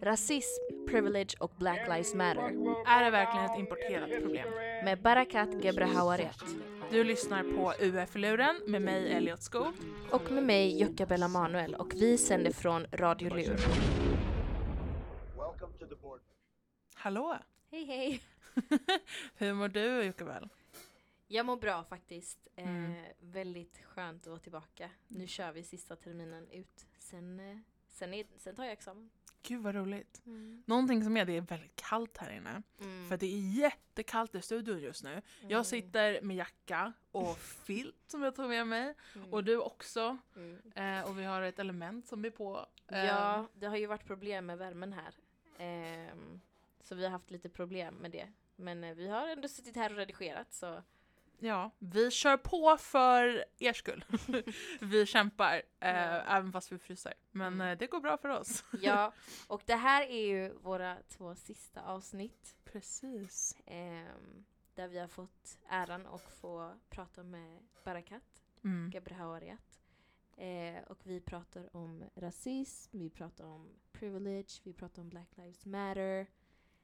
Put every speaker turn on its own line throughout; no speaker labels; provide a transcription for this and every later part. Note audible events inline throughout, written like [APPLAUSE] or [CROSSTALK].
Rasism, privilege och Black Lives Matter
Är det verkligen ett importerat problem?
med Barakat Gebrahawariat
Du lyssnar på UF-luren med mig Elliot Skog.
och med mig Jocka Bella Manuel och vi sänder från Radio Lur.
Hallå!
Hej hej! [LAUGHS]
Hur mår du Jockebell?
Jag mår bra faktiskt. Eh,
Mm.
väldigt skönt att vara tillbaka. Nu kör vi sista terminen ut. Sen, eh, sen, är, sen tar jag examen.
Gud vad roligt.
Mm.
Någonting som är det är väldigt kallt här inne.
Mm.
För det är jättekallt i studion just nu.
Mm.
Jag sitter med jacka och filt som jag tog med mig.
Mm.
Och du också.
Mm.
Eh, och vi har ett element som är på. Eh,
Ja, det har ju varit problem med värmen här. Ehm, så vi har haft lite problem med det. Men eh, vi har ändå suttit här och redigerat så
Ja, vi kör på för er skull. [LAUGHS] vi kämpar, eh,
Ja.
även fast vi fryser. Men
Mm.
eh, det går bra för oss. [LAUGHS]
ja. Och det här är ju våra två sista avsnitt.
Precis.
ehm, där vi har fått äran att få prata med Barakat
Mm.
Gebrahawariat. Eh, och vi pratar om rasism, vi pratar om privilege, vi pratar om Black Lives Matter.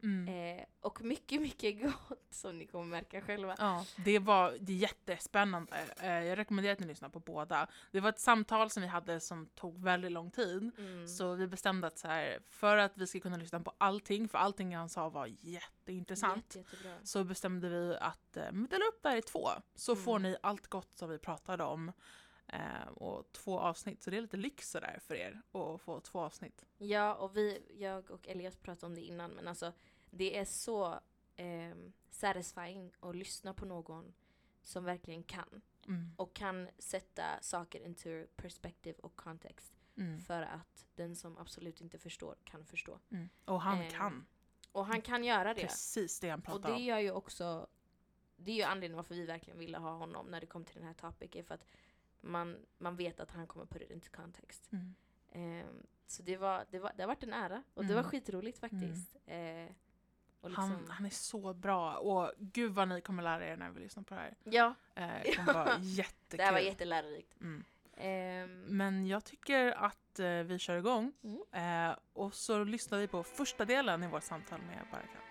Mm.
Eh, och mycket, mycket [LAUGHS] gott som ni kommer märka själva.
Ja, det var det är jättespännande. Eh, jag rekommenderar att ni lyssnar på båda. Det var ett samtal som vi hade som tog väldigt lång tid.
Mm.
Så vi bestämde att så här, för att vi ska kunna lyssna på allting, för allting han sa var jätteintressant.
Jätte.
Så bestämde vi att eh, dela upp det här i två. Så
Mm.
får ni allt gott som vi pratade om. Eh, och två avsnitt, så det är lite lyx sådär för er att få två avsnitt.
Ja, och vi, jag och Elias pratade om det innan, men alltså det är så ehm, satisfying att lyssna på någon som verkligen kan.
Mm.
Och kan sätta saker into perspective och kontext.
Mm.
För att den som absolut inte förstår kan förstå.
Mm. Och han
Eh,
kan
Och han kan göra det.
precis det han
Och
pratar
det
om.
gör ju också, det är ju anledningen varför vi verkligen ville ha honom när det kom till den här topic, är för att man, man vet att han kommer put it into context.
Mm.
Ehm, så det, var, det, var, det har varit en ära och det
Mm.
var skitroligt faktiskt. Eh, och liksom,
Han, han är så bra och gud vad ni kommer lära er när vi lyssnar på det här.
ja,
Eh, det kommer vara jättekul. [LAUGHS]
det här var jättelärorikt.
Mm.
Ehm,
Men jag tycker att eh, vi kör igång
Mm.
eh, och så lyssnar vi på första delen i vårt samtal med Barakat.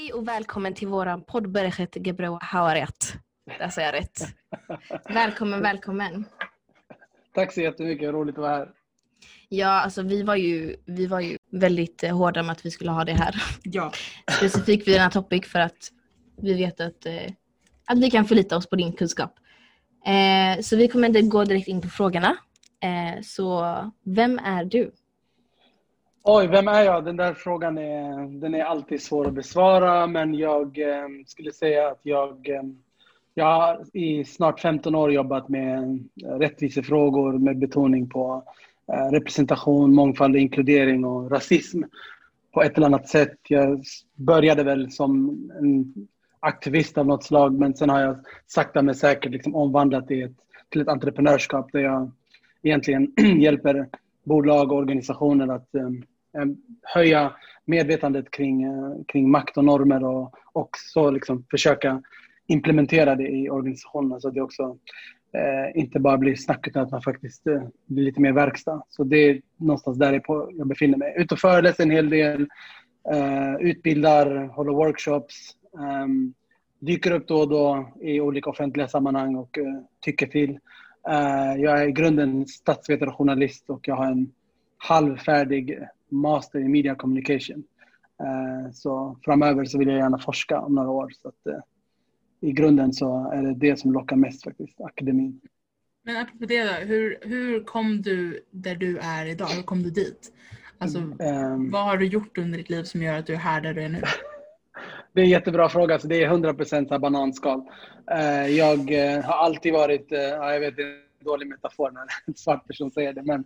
Hej och välkommen till våran podd Bereket Gebreu Hawariat. Där säger jag rätt. välkommen, välkommen.
Tack så jättemycket, roligt att vara här.
Ja, alltså vi var ju, vi var ju väldigt eh, hårda med att vi skulle ha det här.
Ja.
Specifikt vid den här topic för att vi vet att, eh, att vi kan förlita oss på din kunskap. Eh, så vi kommer inte gå direkt in på frågorna. Eh, så vem är du?
Oj, vem är jag? Den där frågan är, den är alltid svår att besvara, men jag eh, skulle säga att jag, eh, jag har i snart 15 år jobbat med eh, rättvisefrågor med betoning på eh, representation, mångfald, inkludering och rasism på ett eller annat sätt. Jag började väl som en aktivist av något slag, men sen har jag sakta men säkert liksom omvandlat det till ett entreprenörskap där jag egentligen [CLEARS THROAT] hjälper bolag och organisationer att eh, höja medvetandet kring, eh, kring makt och normer och också liksom försöka implementera det i organisationerna så att det också eh, inte bara blir snack utan att man faktiskt eh, blir lite mer verkstad. Så det är någonstans där jag, befinner mig. Ut och föreläser en hel del, eh, utbildar, håller workshops, ehm, dyker upp då och då i olika offentliga sammanhang och eh, tycker till. Eh, jag är i grunden statsvetare och journalist och jag har en halvfärdig master i media communication. Eh, så framöver så vill jag gärna forska om några år. Så att, eh, I grunden så är det det som lockar mest faktiskt, akademin.
Men apropå det då, hur, hur kom du där du är idag? Hur kom du dit? Alltså,
Ehm,
vad har du gjort under ditt liv som gör att du är här där du är nu?
Det är en jättebra fråga. Så det är 100% så här bananskal. Eh, Jag eh, har alltid varit, eh, ja, jag vet det är en dålig metafor när en svart person säger det, men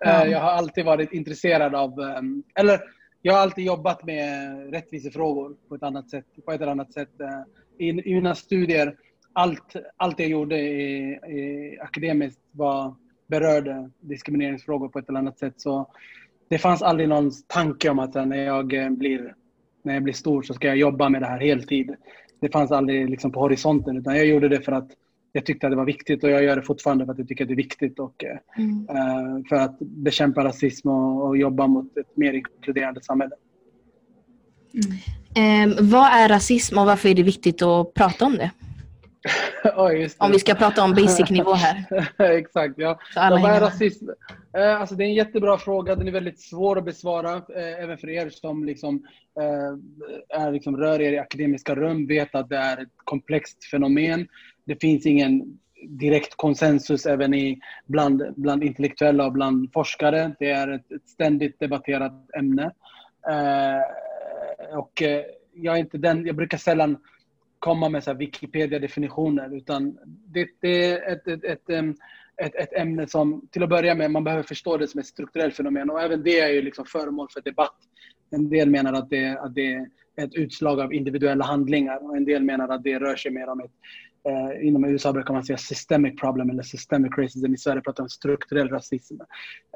Ja.
jag har alltid varit intresserad av, eh, eller jag har alltid jobbat med rättvisefrågor på ett annat sätt. På ett eller annat sätt. I, i mina studier, allt, allt jag gjorde i, i akademiskt var, berörde diskrimineringsfrågor på ett eller annat sätt. Så det fanns aldrig någon tanke om att när jag blir, när jag blir stor så ska jag jobba med det här heltid. Det fanns aldrig liksom på horisonten utan jag gjorde det för att jag tyckte att det var viktigt och jag gör det fortfarande för att jag tycker att det är viktigt och
Mm.
eh, för att bekämpa rasism och, och jobba mot ett mer inkluderande samhälle.
Ehm, vad är rasism och varför är det viktigt att prata om det?
Det.
Om vi ska prata om basic nivå här. [LAUGHS]
Exakt, ja.
Så alla
ja, vad är rasism? Eh, alltså det är en jättebra fråga. Den är väldigt svår att besvara. Eh, även för er som liksom, eh, är liksom rör er i akademiska rum vet att det är ett komplext fenomen. Det finns ingen direkt konsensus även i, bland, bland intellektuella och bland forskare. Det är ett, ett ständigt debatterat ämne. Och jag är inte den, jag brukar sällan komma med så Wikipedia-definitioner utan det, det är ett, ett, ett, ett, ett ämne som till att börja med man behöver förstå det som ett strukturellt fenomen och även det är ju liksom föremål för debatt. En del menar att det, att det är ett utslag av individuella handlingar och en del menar att det rör sig mer om ett eh, inom USA brukar man säga systemic problem eller systemic racism. I Sverige pratar man om strukturell rasism.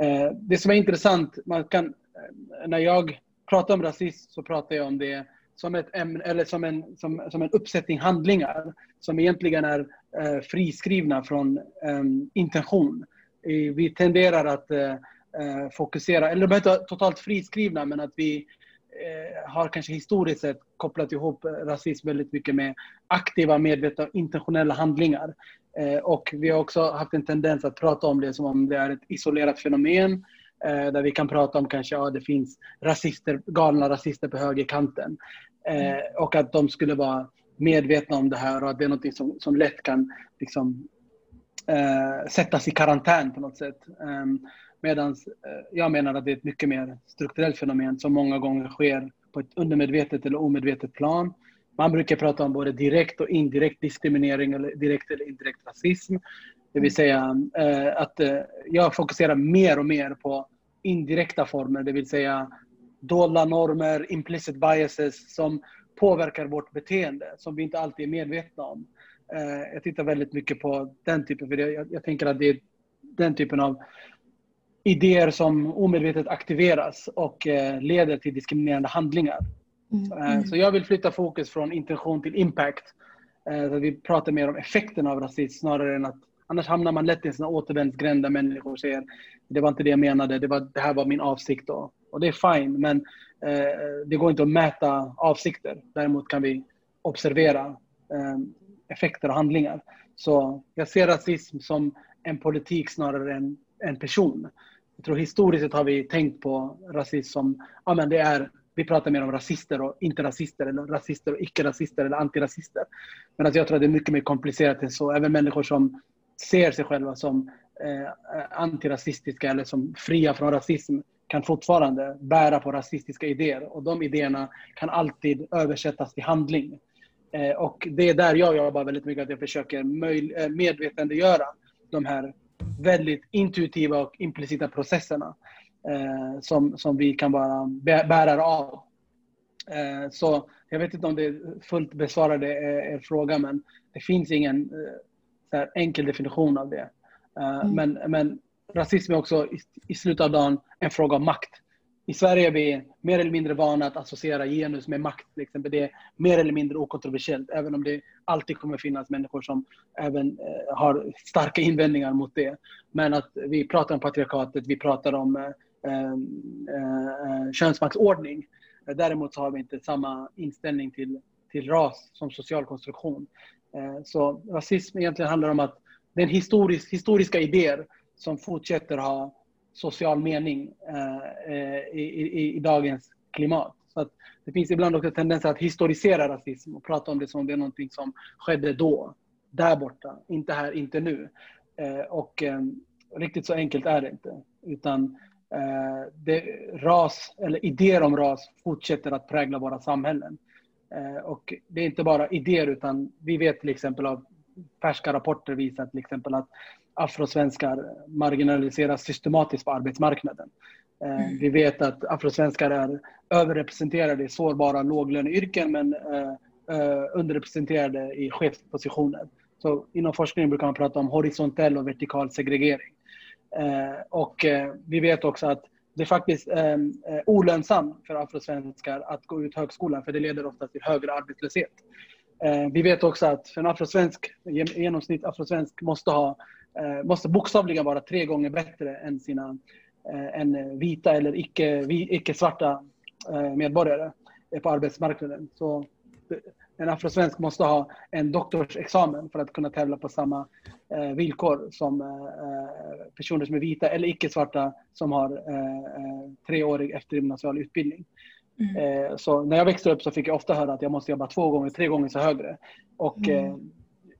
Eh, det som är intressant, man kan, eh, när jag pratar om rasism så pratar jag om det som, ett ämne, eller som, en, som, som en uppsättning handlingar som egentligen är eh, friskrivna från eh, intention. Vi tenderar att eh, eh, fokusera, eller de är inte totalt friskrivna, men att vi eh, har kanske historiskt sett kopplat ihop eh, rasism väldigt mycket med aktiva, medvetna, intentionella handlingar. Eh, och vi har också haft en tendens att prata om det som om det är ett isolerat fenomen eh, där vi kan prata om kanske ja, det finns rasister, galna rasister på högerkanten. Eh, och att de skulle vara medvetna om det här och att det är något som, som lätt kan liksom, eh, sättas i karantän på något sätt. Eh, Medan jag menar att det är ett mycket mer strukturellt fenomen som många gånger sker på ett undermedvetet eller omedvetet plan. Man brukar prata om både direkt och indirekt diskriminering eller direkt eller indirekt rasism. Det vill säga eh, att eh, jag fokuserar mer och mer på indirekta former, det vill säga dolda normer, implicit biases som påverkar vårt beteende, som vi inte alltid är medvetna om. Eh, jag tittar väldigt mycket på den typen, för jag, jag tänker att det är den typen av idéer som omedvetet aktiveras och eh, leder till diskriminerande handlingar. Eh, Så jag vill flytta fokus från intention till impact. Så vi pratar mer om effekten av rasism snarare än att Annars hamnar man lätt i en sån återvändsgränd där människor säger det var inte det jag menade, det, var, det här var min avsikt. Då. Och det är fine, men eh, det går inte att mäta avsikter. Däremot kan vi observera eh, effekter och handlingar. Så jag ser rasism som en politik snarare än en person. Jag tror historiskt sett har vi tänkt på rasism som, ja men det är, vi pratar mer om rasister och inte rasister, eller rasister och icke-rasister eller antirasister. Men alltså jag tror att det är mycket mer komplicerat än så. Även människor som ser sig själva som eh, antirasistiska eller som fria från rasism kan fortfarande bära på rasistiska idéer och de idéerna kan alltid översättas till handling. Eh, och det är där jag jobbar väldigt mycket, att jag försöker eh, medvetandegöra de här väldigt intuitiva och implicita processerna eh, som, som vi kan vara bä- bärare av. Eh, så jag vet inte om det fullt besvarade er, er fråga, men det finns ingen så här enkel definition av det.
Mm.
men, men rasism är också i, i slutet av dagen en fråga om makt. I Sverige är vi mer eller mindre vana att associera genus med makt. Till exempel. Det är mer eller mindre okontroversiellt, även om det alltid kommer finnas människor som även eh, har starka invändningar mot det. Men att vi pratar om patriarkatet, vi pratar om eh, eh, eh könsmaktsordning. Däremot så har vi inte samma inställning till, till ras som social konstruktion. Eh, Så rasism egentligen handlar om att det är historisk, historiska idéer som fortsätter ha social mening eh, eh i, i, i dagens klimat. Så att det finns ibland också tendenser att historisera rasism och prata om det som om det är någonting som skedde då, där borta, inte här, inte nu. Eh, Och eh, riktigt så enkelt är det inte. Utan eh, det, ras, eller idéer om ras fortsätter att prägla våra samhällen. Eh, Och det är inte bara idéer utan vi vet till exempel av färska rapporter visar till exempel att afrosvenskar marginaliseras systematiskt på arbetsmarknaden. Mm. Vi vet att afrosvenskar är överrepresenterade i sårbara låglöneyrken men eh, eh, underrepresenterade i chefspositioner. Så inom forskningen brukar man prata om horisontell och vertikal segregering. Och vi vet också att det är faktiskt olönsamt för afrosvenskar att gå ut högskolan för det leder ofta till högre arbetslöshet. Vi vet också att för en afrosvensk, genomsnitt afrosvensk måste, ha, måste bokstavligen vara tre gånger bättre än sina eh, än vita eller icke-svarta icke medborgare på arbetsmarknaden. Så en afrosvensk måste ha en doktorsexamen för att kunna tävla på samma eh, villkor som eh, personer som är vita eller icke-svarta som har eh, treårig eftergymnasial utbildning. Mm. så när jag växte upp så fick jag ofta höra att jag måste jobba två gånger, tre gånger så högre. Och mm.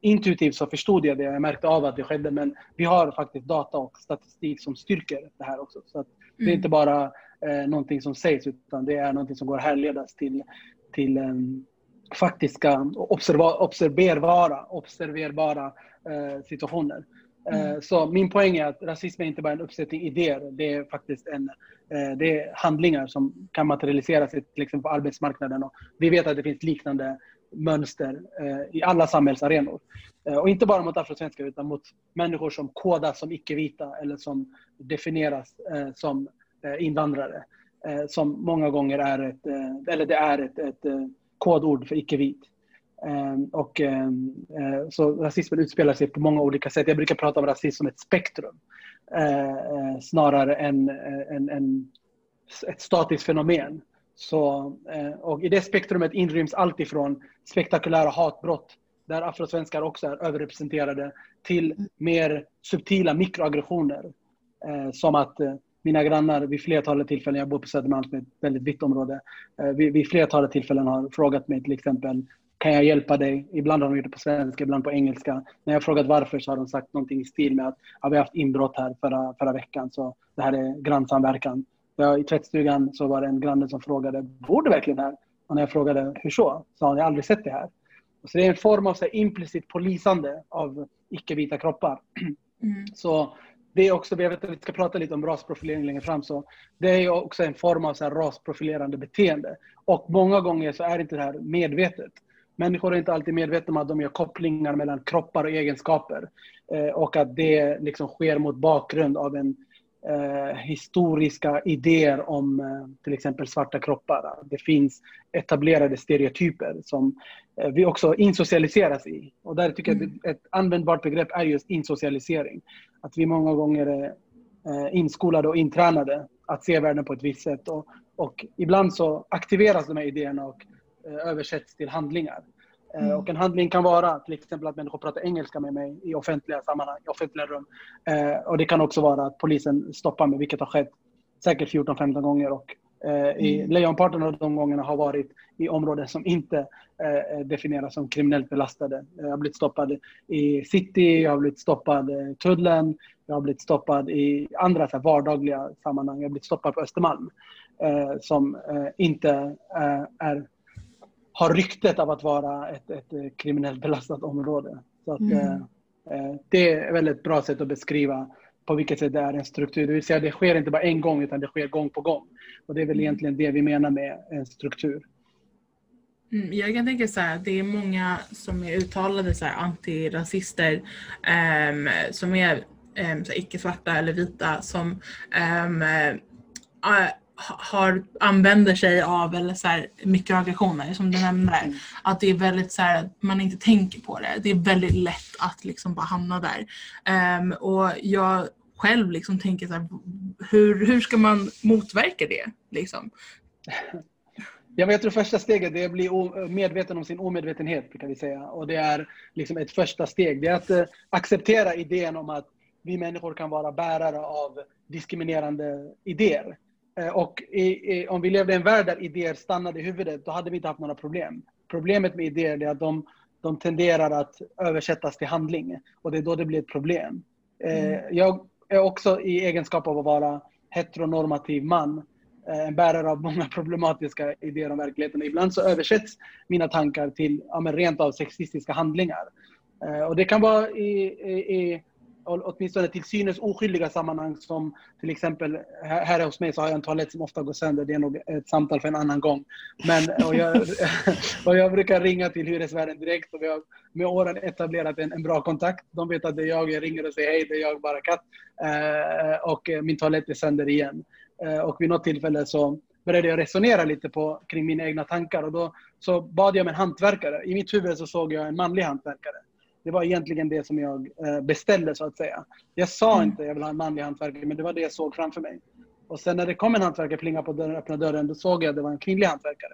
Intuitivt så förstod jag det, jag märkte av att det skedde, men vi har faktiskt data och statistik som styrker det här också. Så det är mm. inte bara eh, någonting som sägs, utan det är någonting som går att härledas till, till um, faktiska observerbara, observerbara eh, situationer. Eh, mm. Så min poäng är att rasism är inte bara en uppsättning idéer, det är faktiskt en, eh, det är handlingar som kan materialisera sig till exempel på arbetsmarknaden. Och vi vet att det finns liknande mönster eh, i alla samhällsarenor. Eh, och inte bara mot afrosvenskar utan mot människor som kodas som icke-vita eller som definieras eh, som eh, invandrare. Eh, som många gånger är ett, eh, eller det är ett, ett kodord för icke-vit. Och, eh, så rasismen utspelar sig på många olika sätt. Jag brukar prata om rasism som ett spektrum eh, snarare än, än, än ett statiskt fenomen. Så, eh, och I det spektrumet inryms allt ifrån spektakulära hatbrott där afrosvenskar också är överrepresenterade till mer subtila mikroaggressioner. Eh, som att eh, mina grannar vid flertalet tillfällen, jag bor på Södermalm som är ett väldigt vitt område, vid, vid flertalet tillfällen har frågat mig till exempel kan jag hjälpa dig? Ibland har de gjort det på svenska, ibland på engelska. När jag har frågat varför så har de sagt någonting i stil med att ja, vi har haft inbrott här förra, förra veckan så det här är grannsamverkan. Jag, I tvättstugan så var det en granne som frågade bor du verkligen här? Och när jag frågade hur så? sa han jag har aldrig sett det här. Så det är en form av så här, implicit polisande av icke-vita kroppar. Mm. Så det är också, jag vet att vi ska prata lite om rasprofilering längre fram, så det är också en form av så här rasprofilerande beteende. Och många gånger så är inte det här medvetet. Människor är inte alltid medvetna om att de gör kopplingar mellan kroppar och egenskaper. Eh, och att det liksom sker mot bakgrund av en eh, historiska idéer om eh, till exempel svarta kroppar. Det finns etablerade stereotyper som eh, vi också insocialiseras i. Och där tycker jag att mm. ett användbart begrepp är just insocialisering. Att vi många gånger är eh, inskolade och intränade att se världen på ett visst sätt. Och, och ibland så aktiveras de här idéerna och eh, översätts till handlingar. Eh, mm. Och en handling kan vara till exempel att människor pratar engelska med mig i offentliga sammanhang, i offentliga rum. Eh, och det kan också vara att polisen stoppar mig, vilket har skett säkert 14-15 gånger. Och eh, i mm. lejonparten av de gångerna har varit i områden som inte eh, definieras som kriminellt belastade. Jag har blivit stoppad i city, jag har blivit stoppad i Tullen, jag har blivit stoppad i andra så här, vardagliga sammanhang. Jag har blivit stoppad på Östermalm eh, som eh, inte är har ryktet av att vara ett, ett eh, kriminellt belastat område. Så att, mm. Eh, eh, det är ett bra sätt att beskriva på vilket sätt det är en struktur. Det vill säga det sker inte bara en gång utan det sker gång på gång. Och det är väl mm. egentligen det vi menar med en struktur.
Mm, jag kan tänka så här, det är många som är uttalade så här, antirasister um, som är um, icke-svarta eller vita som um, uh, har, använder sig av eller så här, mikroaggressioner som du nämnde. Mm. Att det är väldigt så här, att man inte tänker på det. Det är väldigt lätt att liksom bara hamna där. Um, och jag själv liksom tänker så här, hur, hur ska man motverka det? Liksom? [LAUGHS]
Ja, men jag tror första steget är att bli medveten om sin omedvetenhet, kan vi säga. Och det är liksom ett första steg. Det är att uh, acceptera idén om att vi människor kan vara bärare av diskriminerande idéer. Eh, och i, i, om vi levde i en värld där idéer stannade i huvudet, då hade vi inte haft några problem. Problemet med idéer är att de, de tenderar att översättas till handling och det är då det blir ett problem. Eh, mm. Jag är också i egenskap av att vara heteronormativ man, eh, en bärare av många [LAUGHS] problematiska idéer om verkligheten. Ibland så översätts mina tankar till ja, men rent av sexistiska handlingar. Och det kan vara i, i, åtminstone till synes oskyldiga sammanhang som till exempel här hos mig så har jag en toalett som ofta går sönder. Det är nog ett samtal för en annan gång. Men, och, jag, [LAUGHS] och jag brukar ringa till hyresvärden direkt och vi har med åren etablerat en, en bra kontakt. De vet att det är jag, jag ringer och säger hej, det är jag, bara katt. Eh, och eh, min toalett är sönder igen. Eh, och vid något tillfälle så började jag resonera lite på, kring mina egna tankar och då så bad jag om en hantverkare. I mitt huvud så såg jag en manlig hantverkare. Det var egentligen det som jag eh, beställde så att säga. Jag sa
Mm.
inte jag vill ha en manlig hantverkare men det var det jag såg framför mig. Och sen när det kom en hantverkare plinga på dörren, öppna dörren, då såg jag att det var en kvinnlig hantverkare.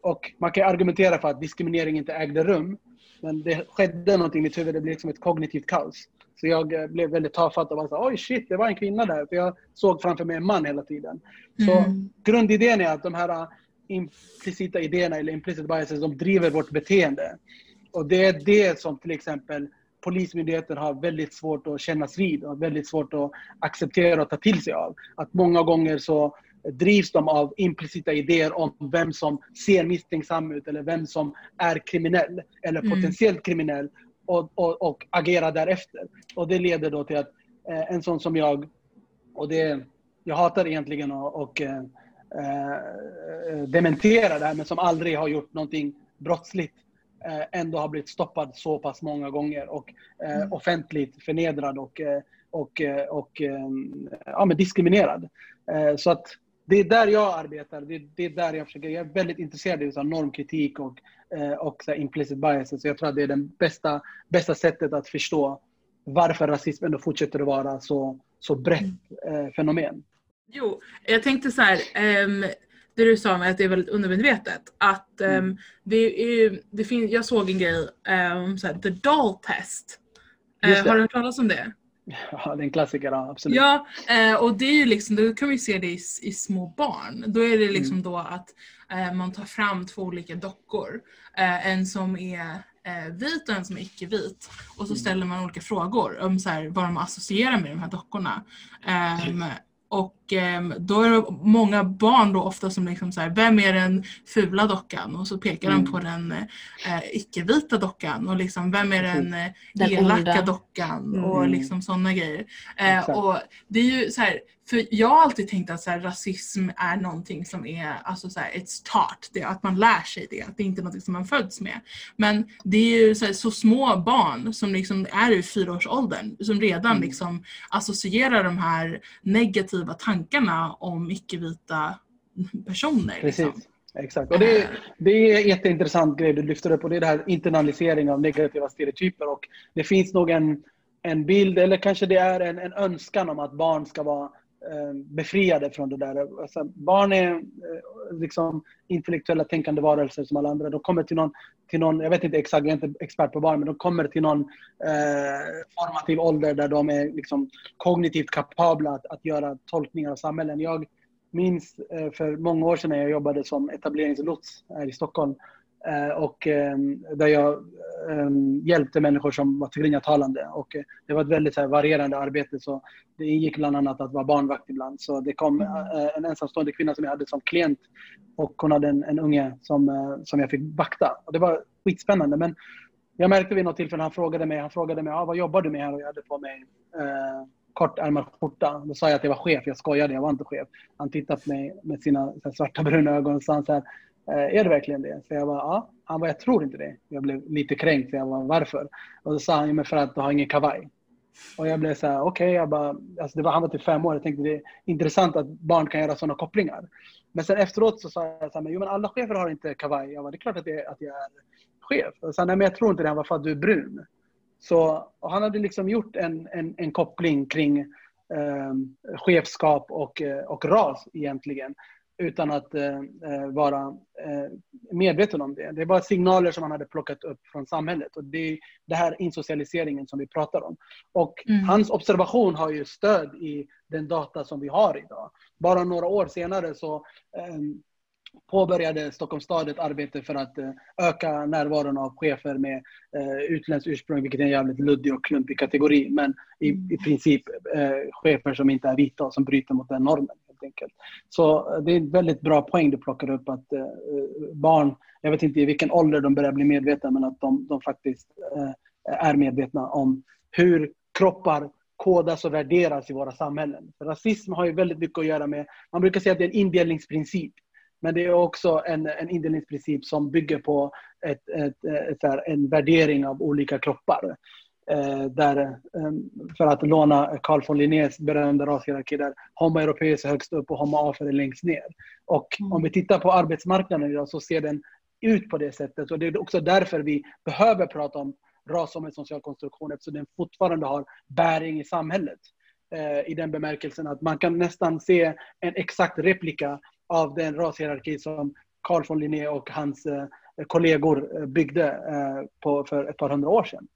Och man kan argumentera för att diskriminering inte ägde rum. Men det skedde någonting i mitt huvud, det blev liksom ett kognitivt kaos. Så jag eh, blev väldigt tafatt och bara så, oj shit, det var en kvinna där. För jag såg framför mig en man hela tiden. Så
Mm.
grundidén är att de här eh, implicita idéerna eller implicit biases, de driver vårt beteende. Och det är det som till exempel Polismyndigheten har väldigt svårt att kännas vid och väldigt svårt att acceptera och ta till sig av. Att många gånger så drivs de av implicita idéer om vem som ser misstänksam ut eller vem som är kriminell eller
Mm.
potentiellt kriminell och, och, och agerar därefter. Och det leder då till att eh, en sån som jag, och det, jag hatar egentligen att och, eh, eh, dementera det här, men som aldrig har gjort någonting brottsligt ändå har blivit stoppad så pass många gånger och eh,
Mm.
offentligt förnedrad och, eh, och, eh, och eh, ja, men diskriminerad. Eh, så att det är där jag arbetar. Det är, det är där jag försöker. Jag är väldigt intresserad av normkritik och, eh, och så implicit biases. Så jag tror att det är det bästa, bästa sättet att förstå varför rasism ändå fortsätter att vara så, så brett eh, fenomen.
Jo, jag tänkte så här, ehm, det du sa med att det är väldigt undermedvetet. Att ehm,
Mm.
det är, det finns, jag såg en grej om så här, the doll test.
Det.
har du hört talas om det? [LAUGHS]
Ja, det är en klassiker, absolut.
Ja, eh, och det är ju liksom, då kan vi se det i, i små barn. Då är det liksom
Mm.
då att eh, man tar fram två olika dockor. Eh, en som är eh, vit och en som är icke-vit. Och så
Mm.
ställer man olika frågor om så här, vad de associerar med de här dockorna. Ehm, och ehm, då är det många barn då ofta som liksom så här, vem är den fula dockan? Och så pekar
Mm.
de på den eh, icke-vita dockan. Och liksom, vem är den, eh,
Den
elaka
onda.
dockan? Och
Mm.
liksom sådana grejer. Eh, och det är ju så här, för jag har alltid tänkt att så här, rasism är någonting som är, alltså så här, it's taught, det, att man lär sig det, att det är inte är någonting som man föds med. Men det är ju så, här, så små barn som liksom är i fyraårsåldern som redan
Mm.
liksom associerar de här negativa tankarna om icke-vita personer.
Precis.
Liksom.
Exakt. Och det, är- det är en jätteintressant grej du lyfter upp och det är det här internalisering av negativa stereotyper. Och det finns nog en, en bild, eller kanske det är en, en önskan om att barn ska vara eh, Eh, befriade från det där. Alltså, barn är eh, liksom intellektuella tänkande varelser som alla andra. De kommer till någon, till någon, jag vet inte exakt, jag är inte expert på barn, men de kommer till någon eh, formativ ålder där de är liksom kognitivt kapabla att, att göra tolkningar av samhällen. Jag minns eh, för många år sedan när jag jobbade som etableringslots här i Stockholm eh, och eh, där jag eh, hjälpte människor som var tigrinjatalande. Och eh, det var ett väldigt här, varierande arbete. Så det ingick bland annat att vara barnvakt ibland. Så det kom eh, en ensamstående kvinna som jag hade som klient och hon hade en, en unge som, eh, som jag fick vakta. Och det var skitspännande. Men jag märkte vid något tillfälle, han frågade mig, han frågade mig ah, vad jobbar du med här? Och jag hade på mig eh, kortärmad skjorta. Då sa jag att jag var chef, jag skojade, jag var inte chef. Han tittade på mig med sina här, svarta bruna ögon och sa så här, "Eh, Eh, är det verkligen det? Så jag bara, ja. Han bara, jag tror inte det. Jag blev lite kränkt, så jag bara, varför? Och så sa han, "Ja, men för att du har ingen kavaj. Och jag blev så här, okej, okay. jag bara, alltså det var, han var typ fem år, jag tänkte det är intressant att barn kan göra sådana kopplingar. Men sen efteråt så sa jag så här, men, jo men alla chefer har inte kavaj. Jag bara, det är klart att, det, att jag är chef. Och så, sa han, nej men jag tror inte det, han var för att du är brun. Så och han hade liksom gjort en, en, en koppling kring eh, chefskap och, eh, och ras egentligen. Utan att eh, eh, vara eh, medveten om det. Det var signaler som han hade plockat upp från samhället. Och det är det här insocialiseringen som vi pratar om. Och
Mm.
hans observation har ju stöd i den data som vi har idag. Bara några år senare så eh, påbörjade Stockholms stad ett arbete för att eh, öka närvaron av chefer med eh, utländskt ursprung, vilket är en jävligt luddig och klumpig kategori. Men i, i princip eh, chefer som inte är vita och som bryter mot den normen. Helt enkelt. Så eh, det är en väldigt bra poäng du plockar upp att eh, eh, barn, jag vet inte i vilken ålder de börjar bli medvetna, men att de, de faktiskt eh, är medvetna om hur kroppar kodas och värderas i våra samhällen. Rasism har ju väldigt mycket att göra med, man brukar säga att det är en indelningsprincip. Men det är också en, en indelningsprincip som bygger på ett, ett, ett, en värdering av olika kroppar eh, där, eh, för att låna Carl von Linnés berömda rashierarki där Homo europeus är högst upp och Homo afer är längst ner. Och
Mm.
om vi tittar på arbetsmarknaden idag så ser den ut på det sättet. Och det är också därför vi behöver prata om ras som en social konstruktion eftersom den fortfarande har bäring i samhället. Eh, I den bemärkelsen att man kan nästan se en exakt replika av den rashierarki som Carl von Linné och hans eh, kollegor byggde på, för ett par hundra år sedan.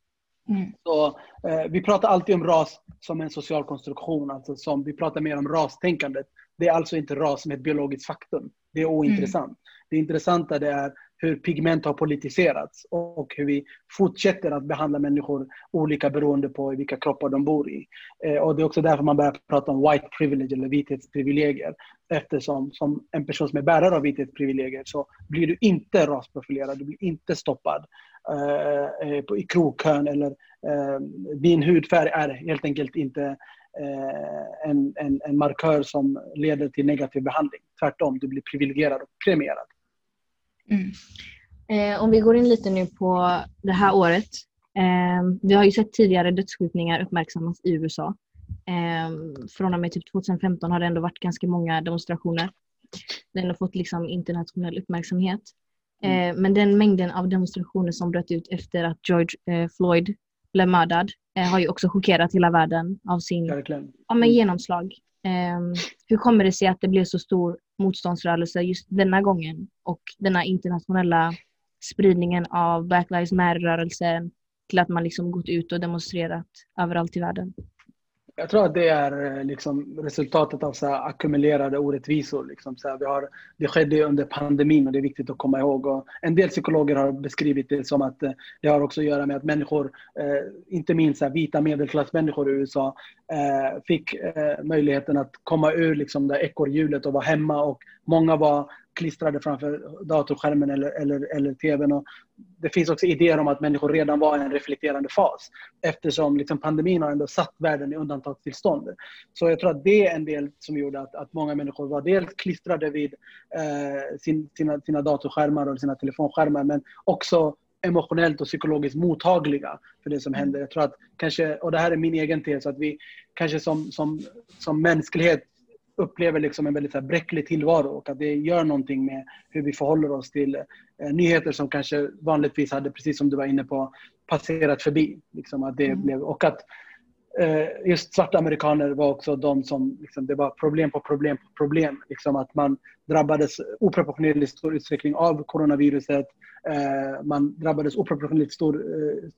Mm.
Så, eh, vi pratar alltid om ras som en social konstruktion, alltså som, vi pratar mer om rastänkandet. Det är alltså inte ras som ett biologiskt faktum. Det är ointressant. Det intressanta det är hur pigment har politiserats och hur vi fortsätter att behandla människor olika beroende på vilka kroppar de bor i. Eh, och det är också därför man börjar prata om white privilege eller vithetsprivilegier. Eftersom som en person som är bärare av vithetsprivilegier så blir du inte rasprofilerad, du blir inte stoppad eh, eh i krokön eller eh, din hudfärg är helt enkelt inte eh, en, en, en markör som leder till negativ behandling. Tvärtom, du blir privilegierad och premierad.
Mm. Eh, om vi går in lite nu på det här året. Eh, vi har ju sett tidigare dödsskjutningar uppmärksammas i USA. Eh, från och med typ 2015 har det ändå varit ganska många demonstrationer. Den har fått liksom internationell uppmärksamhet. Eh, men den mängden av demonstrationer som bröt ut efter att George eh, Floyd blev mördad eh, har ju också chockerat hela världen av sin
Verkligen.
ja, men genomslag. Ehm, hur kommer det sig att det blev så stor motståndsrörelse just denna gången och denna internationella spridningen av Black Lives Matter-rörelsen till att man liksom gått ut och demonstrerat överallt i världen?
Jag tror att det är eh, liksom resultatet av så ackumulerade orättvisor. Liksom så här, vi har, det skedde under pandemin och det är viktigt att komma ihåg. Och en del psykologer har beskrivit det som att eh, det har också att göra med att människor, eh, inte minst så här, vita medelklassmänniskor i USA, eh, fick eh, möjligheten att komma ur liksom, det ekorrhjulet och vara hemma. Och många var klistrade framför datorskärmen eller, eller, eller tvn. Och det finns också idéer om att människor redan var i en reflekterande fas eftersom liksom pandemin har ändå satt världen i undantagstillstånd. Så jag tror att det är en del som gjorde att, att många människor var dels klistrade vid eh, sin, sina, sina datorskärmar och sina telefonskärmar men också emotionellt och psykologiskt mottagliga för det som händer. Jag tror att kanske, och det här är min egen tes, att vi kanske som, som, som mänsklighet upplever liksom en väldigt så här bräcklig tillvaro och att det gör någonting med hur vi förhåller oss till eh, nyheter som kanske vanligtvis hade, precis som du var inne på, passerat förbi. Liksom att det
Mm.
blev, och att eh, just svarta amerikaner var också de som, liksom, det var problem på problem på problem. Liksom att man drabbades oproportionerligt stor utsträckning av coronaviruset. Eh, man drabbades oproportionerligt stor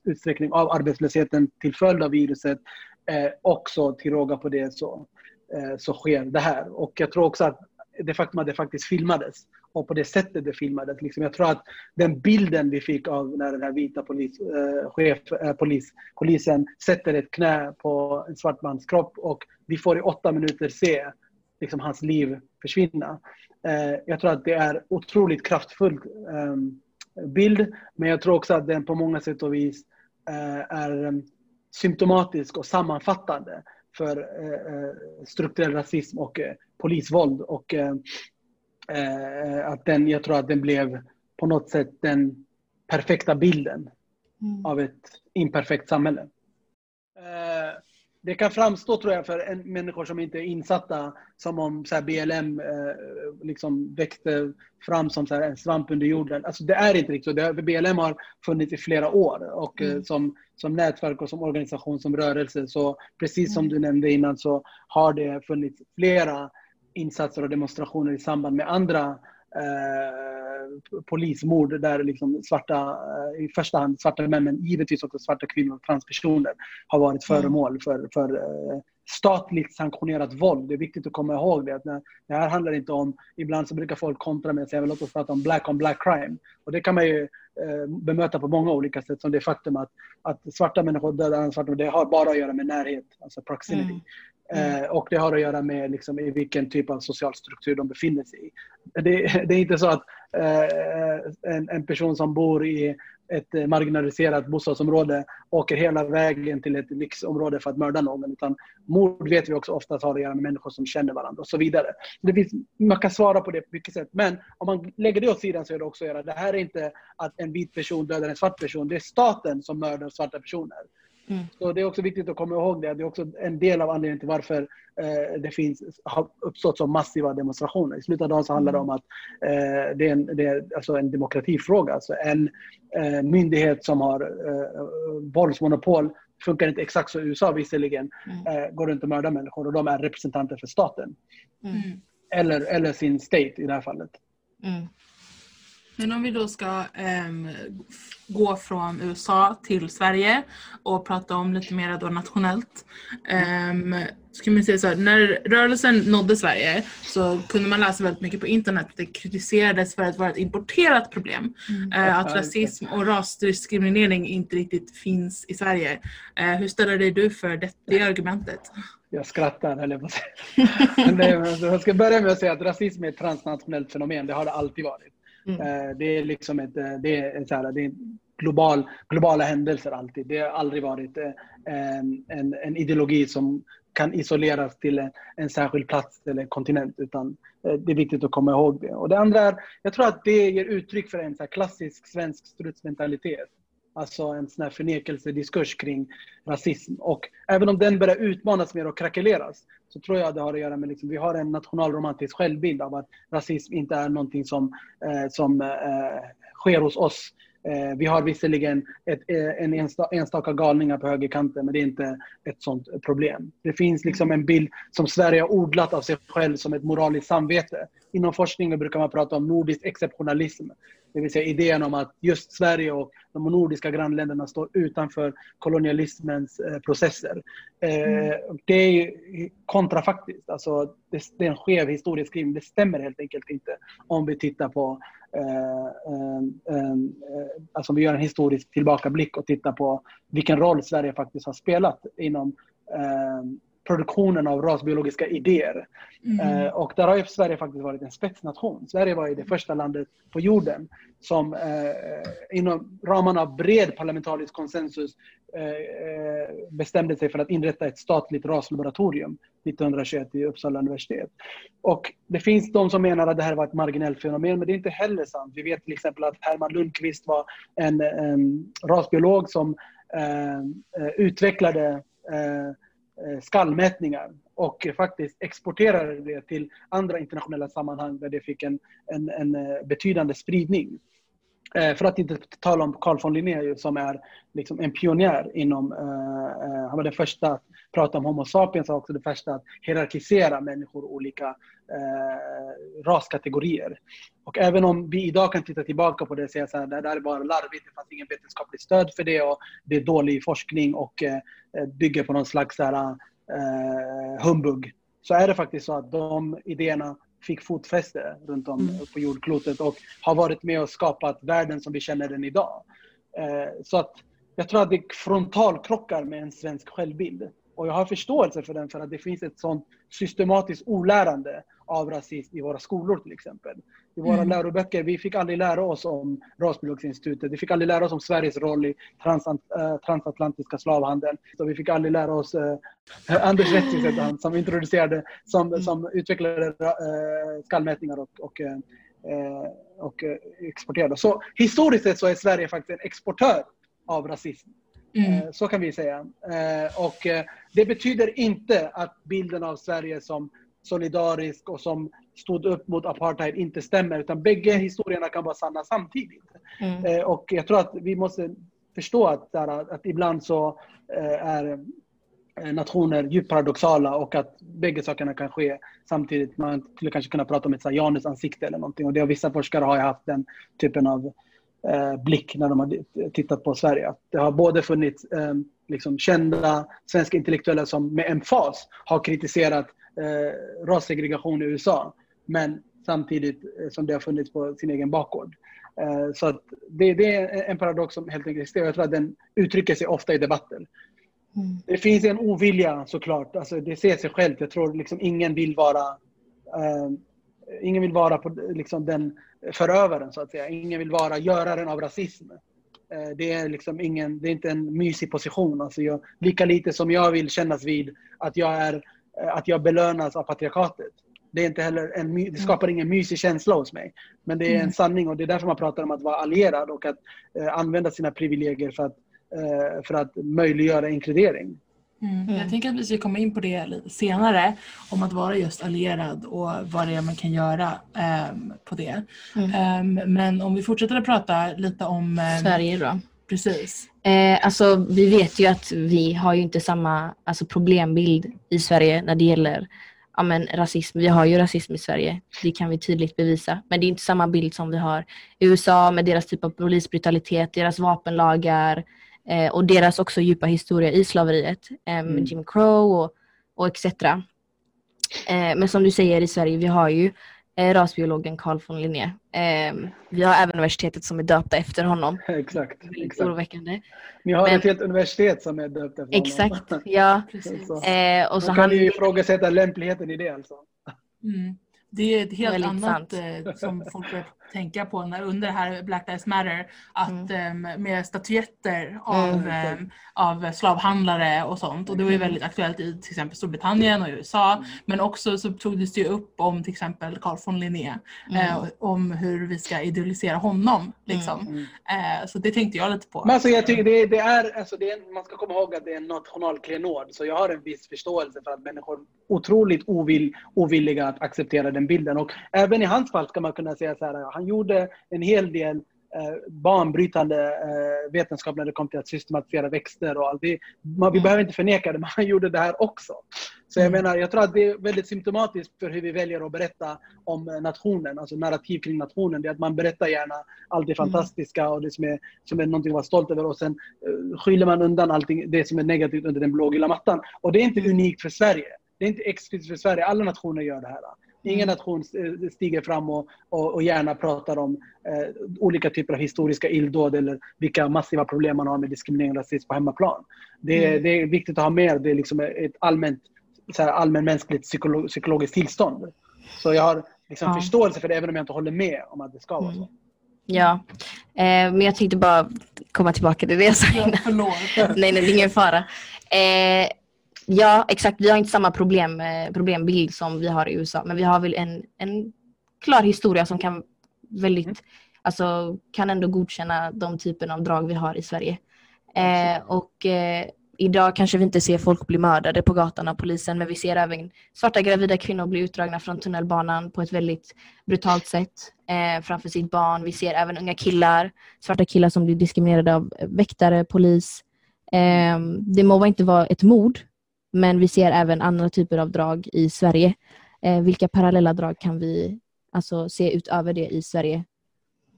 utsträckning av arbetslösheten till följd av viruset. Eh, också till råga på det så, Eh, så sker det här. Och jag tror också att det faktum att det faktiskt filmades och på det sättet det filmades. Liksom, jag tror att den bilden vi fick av när den här vita polis, eh, chef, eh, polis, polisen sätter ett knä på en svart mans kropp och vi får i åtta minuter se liksom, hans liv försvinna. Eh, jag tror att det är otroligt kraftfull eh, bild men jag tror också att den på många sätt och vis eh, är ehm, symptomatisk och sammanfattande för eh, eh, strukturell rasism och eh, polisvåld. Och, att den, jag tror att den blev på något sätt den perfekta bilden av ett imperfekt samhälle. Eh, det kan framstå tror jag för en, människor som inte är insatta som om så här, BLM eh, liksom växte fram som så här, en svamp under jorden. Alltså, det är inte riktigt så. BLM har funnits i flera år och eh,
Mm.
som, som nätverk och som organisation, som rörelse. Så precis som du nämnde innan så har det funnits flera insatser och demonstrationer i samband med andra eh, polismord där liksom svarta, eh, i första hand svarta män, men givetvis också svarta kvinnor och transpersoner har varit
Mm.
föremål för, för eh, statligt sanktionerat våld. Det är viktigt att komma ihåg det. Att det här handlar inte om, ibland så brukar folk kontra med att säga låt oss prata om black on black crime. Och det kan man ju eh, bemöta på många olika sätt som det faktum att, att svarta människor dödar svarta, det har bara att göra med närhet, alltså proximity.
Mm. Mm.
Eh, och det har att göra med liksom, i vilken typ av social struktur de befinner sig i. Det, det är inte så att eh, en, en person som bor i ett eh, marginaliserat bostadsområde åker hela vägen till ett lyxområde för att mörda någon. Utan mord vet vi också oftast har att göra med människor som känner varandra och så vidare. Det finns, man kan svara på det på mycket sätt. Men om man lägger det åt sidan så är det också att göra. Det här är inte att en vit person dödar en svart person. Det är staten som mördar svarta personer.
Mm.
Så det är också viktigt att komma ihåg det. Det är också en del av anledningen till varför eh, det finns, har uppstått så massiva demonstrationer. I slutet av dagen så handlar det om att eh, det är, en, det är alltså en demokratifråga. Alltså en eh, myndighet som har eh, våldsmonopol funkar inte exakt i USA visserligen,
Mm.
eh, går runt och mördar människor och de är representanter för staten.
Mm.
Eller, eller sin state i det här fallet.
Mm.
Men om vi då ska ehm, f- gå från USA till Sverige och prata om lite mer då nationellt. Um, så kan man säga så här, när rörelsen nådde Sverige så kunde man läsa väldigt mycket på internet att det kritiserades för att vara ett importerat problem. Eh, att
Ja,
rasism och rasdiskriminering inte riktigt finns i Sverige. Eh, hur ställer dig du för det, det argumentet?
Jag skrattar, höll jag på att säga. Jag ska börja med att säga att rasism är ett transnationellt fenomen. Det har det alltid varit.
Mm.
Eh, det är liksom ett, eh, det är, så här, det är global, globala händelser alltid. Det har aldrig varit eh, en, en, en ideologi som kan isoleras till en, en särskild plats eller kontinent. Utan det är viktigt att komma ihåg det. Och det andra är, jag tror att det ger uttryck för en så här klassisk svensk strutsmentalitet. Alltså en sån här förnekelsediskurs kring rasism. Och även om den börjar utmanas mer och krackeleras så tror jag det har att göra med liksom, vi har en nationalromantisk självbild av att rasism inte är någonting som, eh, som eh, sker hos oss. Eh, vi har visserligen ett, eh, en ensta, enstaka galningar på högerkanten men det är inte ett sånt problem. Det finns liksom en bild som Sverige har odlat av sig själv som ett moraliskt samvete. Inom forskningen brukar man prata om nordisk exceptionalism. Det vill säga idén om att just Sverige och de nordiska grannländerna står utanför kolonialismens eh, processer. Och Det är kontrafaktiskt. Alltså, det, är en skev historieskrivning. Det stämmer helt enkelt inte om vi tittar på alltså om vi gör en historisk tillbakablick och tittar på vilken roll Sverige faktiskt har spelat inom eh, produktionen av rasbiologiska idéer. Eh, och där har ju Sverige faktiskt varit en spetsnation. Sverige var ju det första landet på jorden som eh, inom ramarna av bred parlamentarisk konsensus eh, eh, bestämde sig för att inrätta ett statligt raslaboratorium 1921 i Uppsala universitet. Och det finns de som menar att det här var ett marginellt fenomen, men det är inte heller sant. Vi vet till exempel att Herman Lundqvist var en, en rasbiolog som eh, eh utvecklade eh, eh, skallmätningar och faktiskt exporterade det till andra internationella sammanhang där det fick en, en, en eh, betydande spridning. Eh, för att inte tala om Carl von Linné som är liksom en pionjär inom, eh, eh, han var den första att prata om Homo sapiens och också den första att hierarkisera människor i olika raskategorier. Och även om vi idag kan titta tillbaka på det och säga att det där är bara larvigt, det fanns ingen vetenskapligt stöd för det och det är dålig forskning och bygger på någon slags så här, humbug. Så är det faktiskt så att de idéerna fick fotfäste runt om
Mm.
på jordklotet och har varit med och skapat världen som vi känner den idag. Eh, så att jag tror att det frontalkrockar med en svensk självbild. Och jag har förståelse för den för att det finns ett sånt systematiskt olärande av rasism i våra skolor till exempel. I våra
Mm.
läroböcker, vi fick aldrig lära oss om Rasbiologsinstitutet, vi fick aldrig lära oss om Sveriges roll i transat, eh, transatlantiska slavhandeln. Så vi fick aldrig lära oss, eh, Anders Rettis hette han, som introducerade, som,
Mm.
som utvecklade eh, skallmätningar och, och eh, eh, och eh, exporterade. Så historiskt sett så är Sverige faktiskt en exportör av rasism.
Mm.
Eh, Så kan vi säga. Eh, Och eh, det betyder inte att bilden av Sverige som solidarisk och som stod upp mot apartheid inte stämmer. Utan bägge historierna kan vara sanna samtidigt.
Mm.
Eh, Och jag tror att vi måste förstå att, där, att ibland så eh, är eh, nationer djupt paradoxala och att bägge sakerna kan ske samtidigt. Man skulle kanske kunna prata om ett så här Janusansikte eller någonting. Och det har vissa forskare har haft den typen av eh, blick när de har tittat på Sverige. Att det har både funnits eh, liksom kända svenska intellektuella som med emfas har kritiserat eh, rassegregation i USA. Men samtidigt eh, som det har funnits på sin egen bakgård. Eh, så att det, det är en paradox som helt enkelt existerar. Jag tror att den uttrycker sig ofta i debatter.
Mm.
Det finns en ovilja såklart. Alltså, det ser sig självt. Jag tror liksom ingen vill vara eh, ingen vill vara på, liksom, den förövaren så att säga. Ingen vill vara göraren av rasism. Eh, det är liksom ingen, det är inte en mysig position. Alltså jag, lika lite som jag vill kännas vid att jag, är, att jag belönas av patriarkatet. Det, är inte heller en, det skapar ingen mysig känsla hos mig. Men det är en
Mm.
sanning och det är därför man pratar om att vara allierad och att eh, använda sina privilegier för att eh, för att möjliggöra inkludering.
Mm.
Mm.
Jag tänker att vi ska komma in på det lite senare, om att vara just allierad och vad det är man kan göra ehm, på det.
Mm.
Ehm, men om vi fortsätter att prata lite om... ehm,
Sverige då.
Precis.
Eh, alltså, vi vet ju att vi har ju inte samma alltså, problembild i Sverige när det gäller ja, men, rasism. Vi har ju rasism i Sverige, det kan vi tydligt bevisa. Men det är inte samma bild som vi har i USA med deras typ av polisbrutalitet, deras vapenlagar eh, och deras också djupa historia i slaveriet. Eh,
Mm.
Jim Crow och, och etc. Eh, men som du säger i Sverige, vi har ju rasbiologen Carl von Linné. Eh, vi har även universitetet som är döpta efter honom. [LAUGHS]
Exakt. Exakt.
oroväckande.
Ni har
Men-
ett helt universitet som är döpt efter
Exakt,
honom. [LAUGHS]
ja.
Precis.
Så.
Eh, och så
kan
han,
ju ifrågasätta lämpligheten i det alltså.
Mm. Det är ett helt annat
sant.
eh, [LAUGHS] som folk börjar tänka på när, under det här Black Lives Matter. Att ehm, med statyetter av,
Mm.
ehm, av slavhandlare och sånt. Och det var ju väldigt aktuellt i till exempel Storbritannien och USA. Men också så togs det ju upp om till exempel Carl von Linné. Eh, om hur vi ska idealisera honom. Liksom.
Mm.
Eh, så det tänkte jag lite på.
Men alltså jag tycker det, det är, alltså det är, man ska komma ihåg att det är en nationalklenod. Så jag har en viss förståelse för att människor är otroligt ovill, ovilliga att acceptera den bilden. Och även i hans fall ska man kunna säga så här, han gjorde en hel del eh, banbrytande eh, vetenskap när det kom till att systematisera växter och allt. Det, man, vi
Mm.
behöver inte förneka det, [LAUGHS] men han gjorde det här också. Så jag
Mm.
menar, jag tror att det är väldigt symptomatiskt för hur vi väljer att berätta om eh, nationen, alltså narrativ kring nationen. Det är att man berättar gärna allt det
Mm.
fantastiska och det som är, som är någonting att vara stolt över och sen eh, skyller man undan allting det som är negativt under den blågula mattan. Och det är inte unikt för Sverige. Det är inte exklusivt för Sverige. Alla nationer gör det här. Ingen nation eh, stiger fram och, och, och gärna pratar om eh, olika typer av historiska illdåd eller vilka massiva problem man har med diskriminering och rasism på hemmaplan. Det, är-
Mm.
det är viktigt att ha med. Det är liksom ett allmänt, så här, allmänmänskligt psykolo- psykologiskt tillstånd. Så jag har liksom
Ja.
förståelse för det även om jag inte håller med om att det ska vara så.
Mm. Ja, eh, men jag tänkte bara komma tillbaka till det jag sa innan. [LAUGHS] nej, nej, det är ingen fara. Eh, ja, exakt. Vi har inte samma problem, eh, problembild som vi har i USA, men vi har väl en, en klar historia som kan väldigt, alltså kan ändå godkänna de typen av drag vi har i Sverige. Eh, och eh, idag kanske vi inte ser folk bli mördade på gatan av polisen, men vi ser även svarta gravida kvinnor bli utdragna från tunnelbanan på ett väldigt brutalt sätt eh, framför sitt barn. Vi ser även unga killar, svarta killar som blir diskriminerade av väktare, polis. Eh, det må inte vara ett mord, men vi ser även andra typer av drag i Sverige. Eh, vilka parallella drag kan vi alltså, se utöver det i Sverige?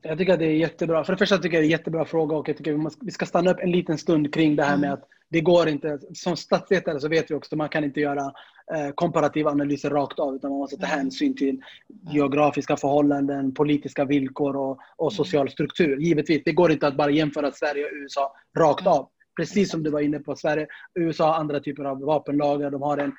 Jag tycker att det är jättebra. För det första tycker jag det är en jättebra fråga och jag tycker vi, måste, vi ska stanna upp en liten stund kring det här med att det går inte, som statsvetare så vet vi också att man kan inte göra eh, komparativa analyser rakt av utan man måste ta hänsyn till geografiska förhållanden, politiska villkor och, och social struktur. Givetvis, det går inte att bara jämföra Sverige och USA rakt av. Precis som du var inne på, Sverige, USA har andra typer av vapenlagar, de har en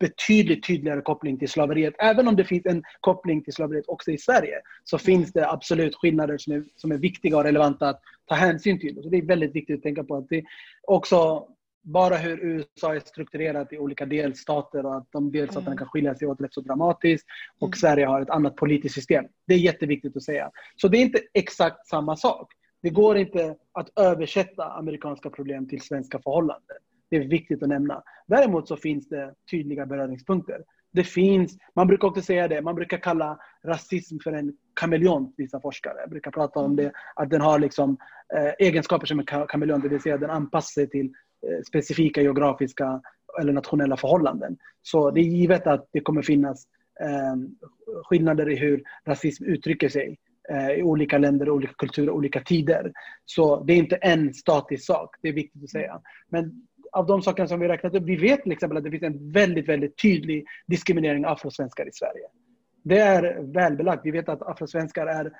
betydligt tydligare koppling till slaveriet. Även om det finns en koppling till slaveriet också i Sverige så finns det absolut skillnader som är, som är viktiga och relevanta att ta hänsyn till. Så det är väldigt viktigt att tänka på att det också bara hur USA är strukturerat i olika delstater och att de delstaterna
Mm.
kan skilja sig åt rätt så dramatiskt och
Mm.
Sverige har ett annat politiskt system. Det är jätteviktigt att säga. Så det är inte exakt samma sak. Det går inte att översätta amerikanska problem till svenska förhållanden. Det är viktigt att nämna. Däremot så finns det tydliga beröringspunkter. Det finns, man brukar också säga det, man brukar kalla rasism för en kameleont, vissa forskare. Jag brukar prata om det, att den har liksom, eh, egenskaper som en kameleont, det vill säga den anpassar sig till eh, specifika geografiska eller nationella förhållanden. Så det är givet att det kommer finnas eh, skillnader i hur rasism uttrycker sig i olika länder, olika kulturer, olika tider. Så det är inte en statisk sak, det är viktigt att säga. Men av de sakerna som vi räknat upp, vi vet till exempel att det finns en väldigt, väldigt tydlig diskriminering av afrosvenskar i Sverige. Det är välbelagt. Vi vet att afrosvenskar är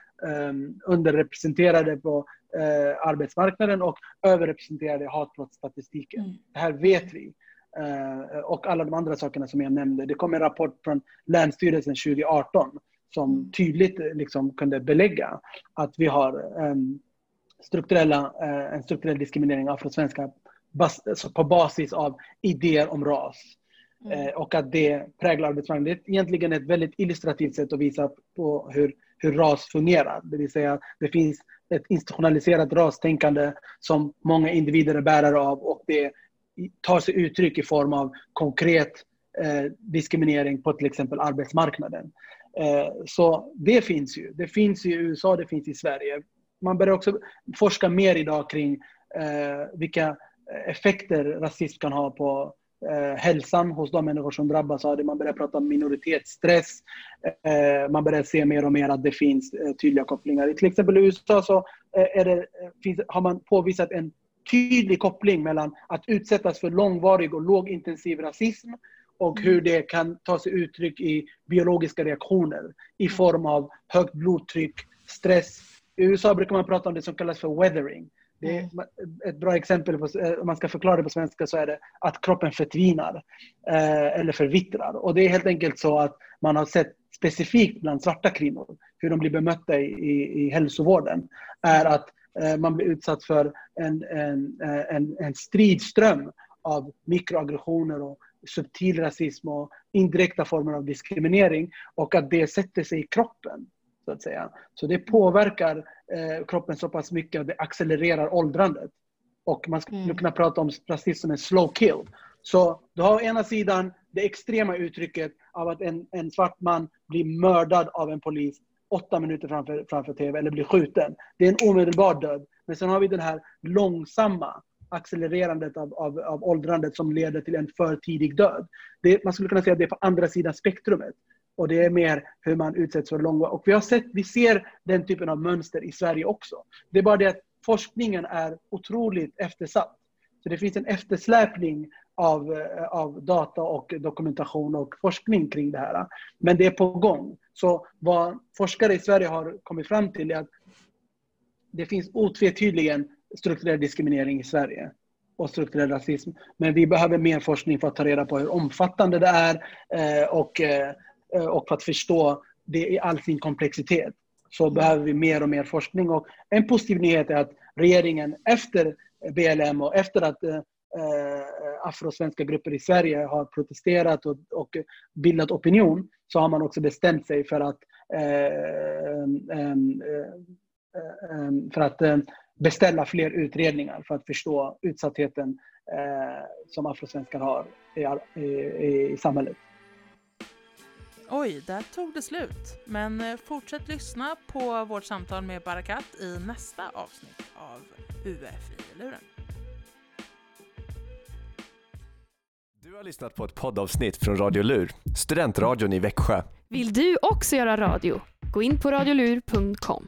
um, underrepresenterade på uh, arbetsmarknaden och överrepresenterade i hatbrottsstatistiken.
Mm.
Det här vet vi. Uh, och alla de andra sakerna som jag nämnde. Det kom en rapport från Länsstyrelsen 2018 som tydligt liksom kunde belägga att vi har um, strukturella, uh, en strukturell diskriminering av afrosvenskar bas, alltså på basis av idéer om ras.
Mm.
Eh, och att det präglar arbetsmarknaden. Det är egentligen ett väldigt illustrativt sätt att visa på hur, hur ras fungerar. Det vill säga det finns ett institutionaliserat rastänkande som många individer är bärare av och det tar sig uttryck i form av konkret eh, diskriminering på till exempel arbetsmarknaden. Eh, så det finns ju. Det finns i USA, det finns i Sverige. Man börjar också forska mer idag kring eh, vilka effekter rasism kan ha på eh, hälsan hos de människor som drabbas av det. Man börjar prata om minoritetsstress. Man börjar se mer och mer att det finns tydliga kopplingar. I till exempel i USA så det, har man påvisat en tydlig koppling mellan att utsättas för långvarig och lågintensiv rasism och hur det kan ta sig uttryck i biologiska reaktioner i form av högt blodtryck, stress. I USA brukar man prata om det som kallas för weathering. Det är mm. ett bra exempel, på, eh, om man ska förklara det på svenska, så är det att kroppen förtvinar eh, eller förvittrar. Och det är helt enkelt så att man har sett specifikt bland svarta kvinnor, hur de blir bemötta i, i, i hälsovården, är att eh, man blir utsatt för en, en, en, en stridström av mikroaggressioner och subtil rasism och indirekta former av diskriminering och att det sätter sig i kroppen. Så att säga. Så det påverkar eh, kroppen så pass mycket att det accelererar åldrandet. Och man skulle mm. kunna prata om rasism som en slow kill. Så du har å ena sidan det extrema uttrycket av att en, en svart man blir mördad av en polis åtta minuter framför, framför TV eller blir skjuten. Det är en omedelbar död. Men sen har vi den här långsamma accelererandet av, av, av åldrandet som leder till en för tidig död. Det, man skulle kunna säga att det är på andra sidan spektrumet. Och det är mer hur man utsätts för långvarig... Och vi, har sett, vi ser den typen av mönster i Sverige också. Det är bara det att forskningen är otroligt eftersatt. Så det finns en eftersläpning av, eh, av data och dokumentation och forskning kring det här. Men det är på gång. Så vad forskare i Sverige har kommit fram till är att det finns otvetydigen strukturell diskriminering i Sverige och strukturell rasism. Men vi behöver mer forskning för att ta reda på hur omfattande det är eh, och eh, och för att förstå det i all sin komplexitet så behöver vi mer och mer forskning. Och en positiv nyhet är att regeringen efter BLM och efter att eh, eh, afrosvenska grupper i Sverige har protesterat och, och, bildat opinion så har man också bestämt sig för att, eh, för att beställa fler utredningar för att förstå utsattheten som afrosvenskar har i, i, i samhället.
Oj, där tog det slut. Men eh, fortsätt lyssna på vårt samtal med Barakat i nästa avsnitt av UF i luren.
Du har lyssnat på ett poddavsnitt från Radio Lur, studentradion i Växjö.
Vill du också göra radio? Gå in på radiolur.com.